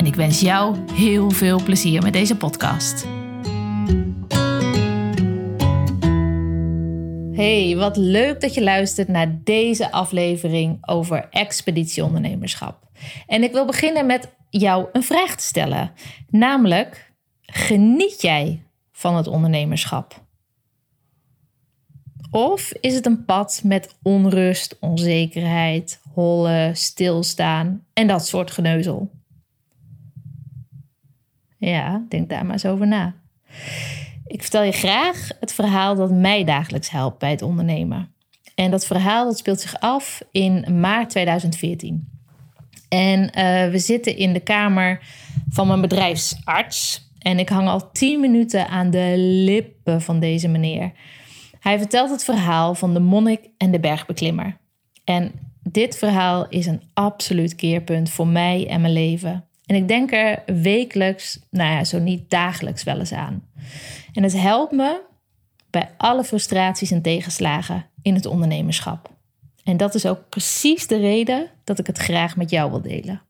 en ik wens jou heel veel plezier met deze podcast. Hey, wat leuk dat je luistert naar deze aflevering over expeditieondernemerschap. En ik wil beginnen met jou een vraag te stellen. Namelijk, geniet jij van het ondernemerschap? Of is het een pad met onrust, onzekerheid, hollen, stilstaan en dat soort geneuzel? Ja, denk daar maar eens over na. Ik vertel je graag het verhaal dat mij dagelijks helpt bij het ondernemen. En dat verhaal dat speelt zich af in maart 2014. En uh, we zitten in de kamer van mijn bedrijfsarts. En ik hang al tien minuten aan de lippen van deze meneer. Hij vertelt het verhaal van de monnik en de bergbeklimmer. En dit verhaal is een absoluut keerpunt voor mij en mijn leven. En ik denk er wekelijks, nou ja, zo niet dagelijks wel eens aan. En het helpt me bij alle frustraties en tegenslagen in het ondernemerschap. En dat is ook precies de reden dat ik het graag met jou wil delen.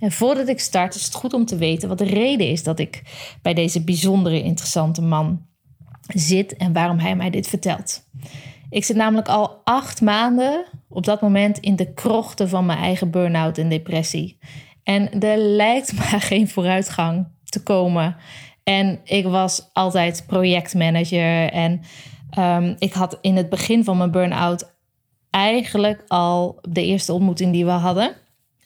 En voordat ik start is het goed om te weten wat de reden is dat ik bij deze bijzondere interessante man zit en waarom hij mij dit vertelt. Ik zit namelijk al acht maanden op dat moment in de krochten van mijn eigen burn-out en depressie. En er lijkt maar geen vooruitgang te komen. En ik was altijd projectmanager. En um, ik had in het begin van mijn burn-out eigenlijk al de eerste ontmoeting die we hadden.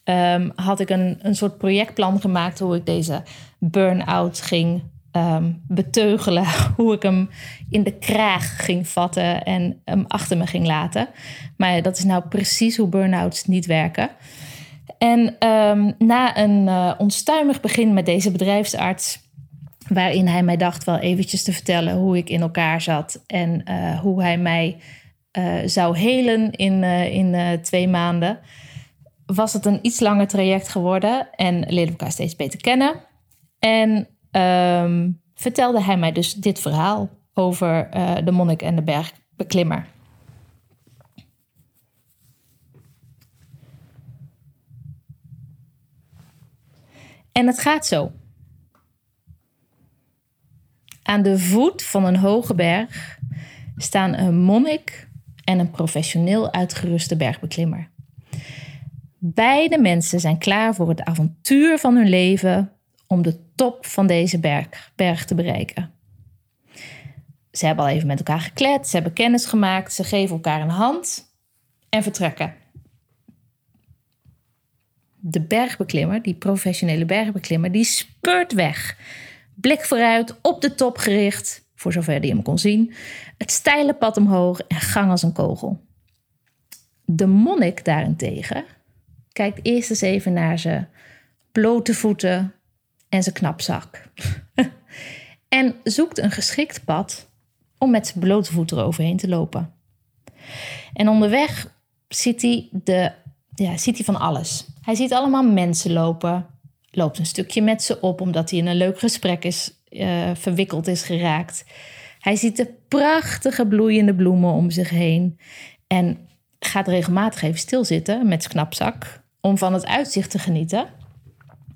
Um, had ik een, een soort projectplan gemaakt hoe ik deze burn-out ging um, beteugelen. Hoe ik hem in de kraag ging vatten en hem achter me ging laten. Maar dat is nou precies hoe burn-outs niet werken. En um, na een uh, onstuimig begin met deze bedrijfsarts, waarin hij mij dacht wel eventjes te vertellen hoe ik in elkaar zat en uh, hoe hij mij uh, zou helen in, in twee maanden, was het een iets langer traject geworden en leerden we elkaar steeds beter kennen. En um, vertelde hij mij dus dit verhaal over de monnik en de bergbeklimmer. En het gaat zo. Aan de voet van een hoge berg staan een monnik en een professioneel uitgeruste bergbeklimmer. Beide mensen zijn klaar voor het avontuur van hun leven om de top van deze berg, berg te bereiken. Ze hebben al even met elkaar geklet, ze hebben kennis gemaakt, ze geven elkaar een hand en vertrekken de bergbeklimmer, die professionele bergbeklimmer, die speurt weg. Blik vooruit, op de top gericht, voor zover die hem kon zien. Het steile pad omhoog en gang als een kogel. De monnik daarentegen kijkt eerst eens even naar zijn blote voeten en zijn knapzak. en zoekt een geschikt pad om met zijn blote voeten eroverheen te lopen. En onderweg ziet hij, de, ja, ziet hij van alles. Hij ziet allemaal mensen lopen, loopt een stukje met ze op omdat hij in een leuk gesprek is uh, verwikkeld is geraakt. Hij ziet de prachtige bloeiende bloemen om zich heen en gaat regelmatig even stilzitten met zijn knapzak om van het uitzicht te genieten.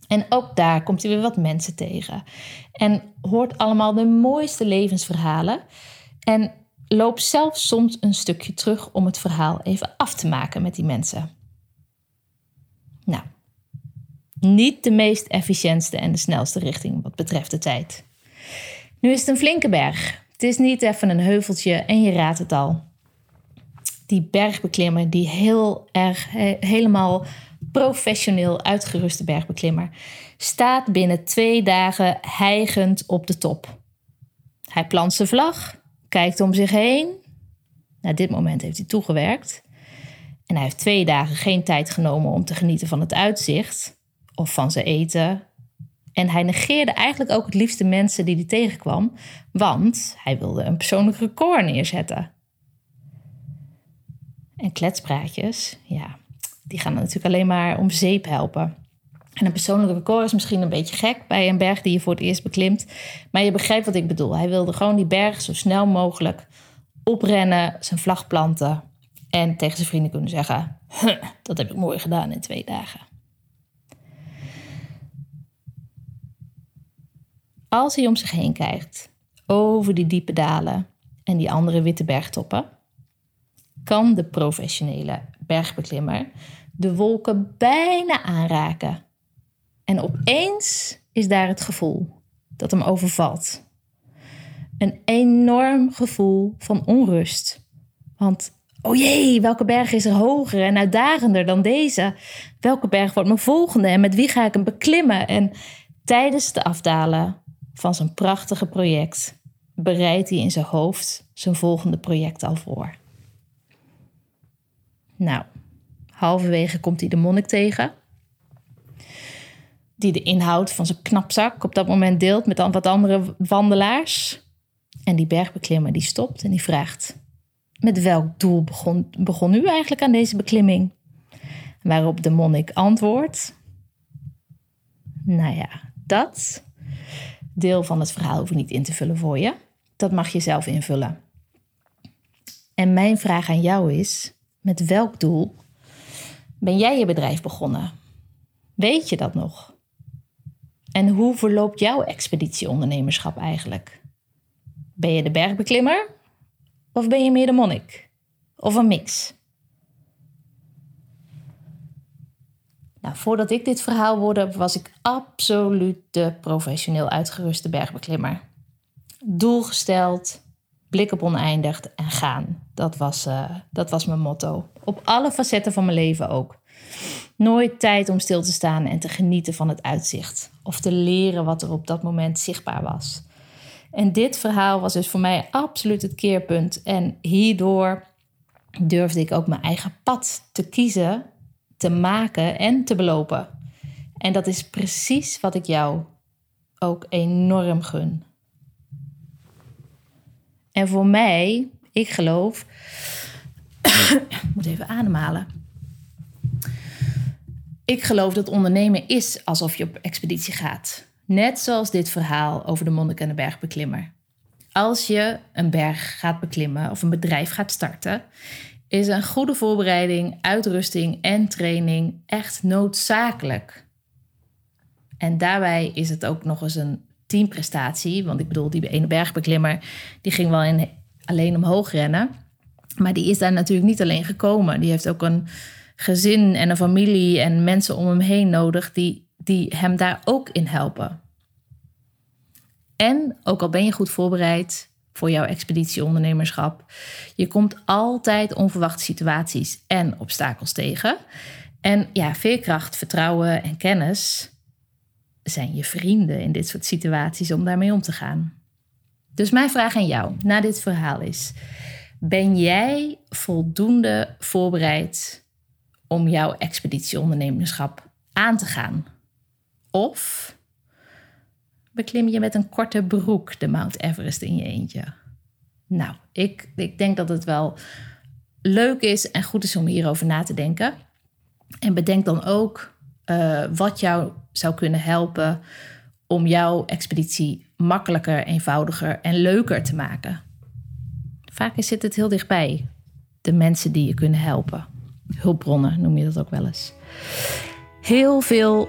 En ook daar komt hij weer wat mensen tegen. En hoort allemaal de mooiste levensverhalen. En loopt zelf soms een stukje terug om het verhaal even af te maken met die mensen. Nou, niet de meest efficiëntste en de snelste richting wat betreft de tijd. Nu is het een flinke berg. Het is niet even een heuveltje en je raadt het al. Die bergbeklimmer, die heel erg, helemaal professioneel uitgeruste bergbeklimmer, staat binnen twee dagen hijgend op de top. Hij plant zijn vlag, kijkt om zich heen. Na dit moment heeft hij toegewerkt. En hij heeft twee dagen geen tijd genomen om te genieten van het uitzicht. of van zijn eten. En hij negeerde eigenlijk ook het liefste mensen die hij tegenkwam, want hij wilde een persoonlijk record neerzetten. En kletspraatjes, ja, die gaan natuurlijk alleen maar om zeep helpen. En een persoonlijk record is misschien een beetje gek bij een berg die je voor het eerst beklimt. Maar je begrijpt wat ik bedoel. Hij wilde gewoon die berg zo snel mogelijk oprennen, zijn vlag planten en tegen zijn vrienden kunnen zeggen: Dat heb ik mooi gedaan in twee dagen. Als hij om zich heen kijkt, over die diepe dalen en die andere witte bergtoppen, kan de professionele bergbeklimmer de wolken bijna aanraken. En opeens is daar het gevoel dat hem overvalt. Een enorm gevoel van onrust. Want, oh jee, welke berg is er hoger en uitdagender dan deze? Welke berg wordt mijn volgende en met wie ga ik hem beklimmen? En tijdens de afdalen van zijn prachtige project bereidt hij in zijn hoofd zijn volgende project al voor. Nou, halverwege komt hij de monnik tegen, die de inhoud van zijn knapzak op dat moment deelt met wat andere wandelaars. En die bergbeklimmer die stopt en die vraagt: Met welk doel begon, begon u eigenlijk aan deze beklimming? Waarop de monnik antwoordt: Nou ja, dat deel van het verhaal hoef ik niet in te vullen voor je. Dat mag je zelf invullen. En mijn vraag aan jou is: met welk doel ben jij je bedrijf begonnen? Weet je dat nog? En hoe verloopt jouw expeditieondernemerschap eigenlijk? Ben je de bergbeklimmer of ben je meer de monnik? Of een mix? Nou, voordat ik dit verhaal hoorde, was ik absoluut de professioneel uitgeruste bergbeklimmer. Doel gesteld, blik op oneindig en gaan. Dat was, uh, dat was mijn motto. Op alle facetten van mijn leven ook. Nooit tijd om stil te staan en te genieten van het uitzicht. Of te leren wat er op dat moment zichtbaar was. En dit verhaal was dus voor mij absoluut het keerpunt. En hierdoor durfde ik ook mijn eigen pad te kiezen te maken en te belopen. En dat is precies wat ik jou ook enorm gun. En voor mij, ik geloof. ik moet even ademhalen. Ik geloof dat ondernemen is alsof je op expeditie gaat. Net zoals dit verhaal over de monnik en de bergbeklimmer. Als je een berg gaat beklimmen of een bedrijf gaat starten, is een goede voorbereiding, uitrusting en training echt noodzakelijk. En daarbij is het ook nog eens een teamprestatie. Want ik bedoel, die ene bergbeklimmer die ging wel in, alleen omhoog rennen. Maar die is daar natuurlijk niet alleen gekomen. Die heeft ook een gezin en een familie en mensen om hem heen nodig die, die hem daar ook in helpen. En ook al ben je goed voorbereid, voor jouw expeditieondernemerschap. Je komt altijd onverwachte situaties en obstakels tegen. En ja, veerkracht, vertrouwen en kennis zijn je vrienden in dit soort situaties om daarmee om te gaan. Dus mijn vraag aan jou na dit verhaal is: ben jij voldoende voorbereid om jouw expeditieondernemerschap aan te gaan? Of beklim je met een korte broek de Mount Everest in je eentje? Nou, ik, ik denk dat het wel leuk is en goed is om hierover na te denken. En bedenk dan ook uh, wat jou zou kunnen helpen om jouw expeditie makkelijker, eenvoudiger en leuker te maken. Vaak zit het heel dichtbij. De mensen die je kunnen helpen. Hulpbronnen noem je dat ook wel eens. Heel veel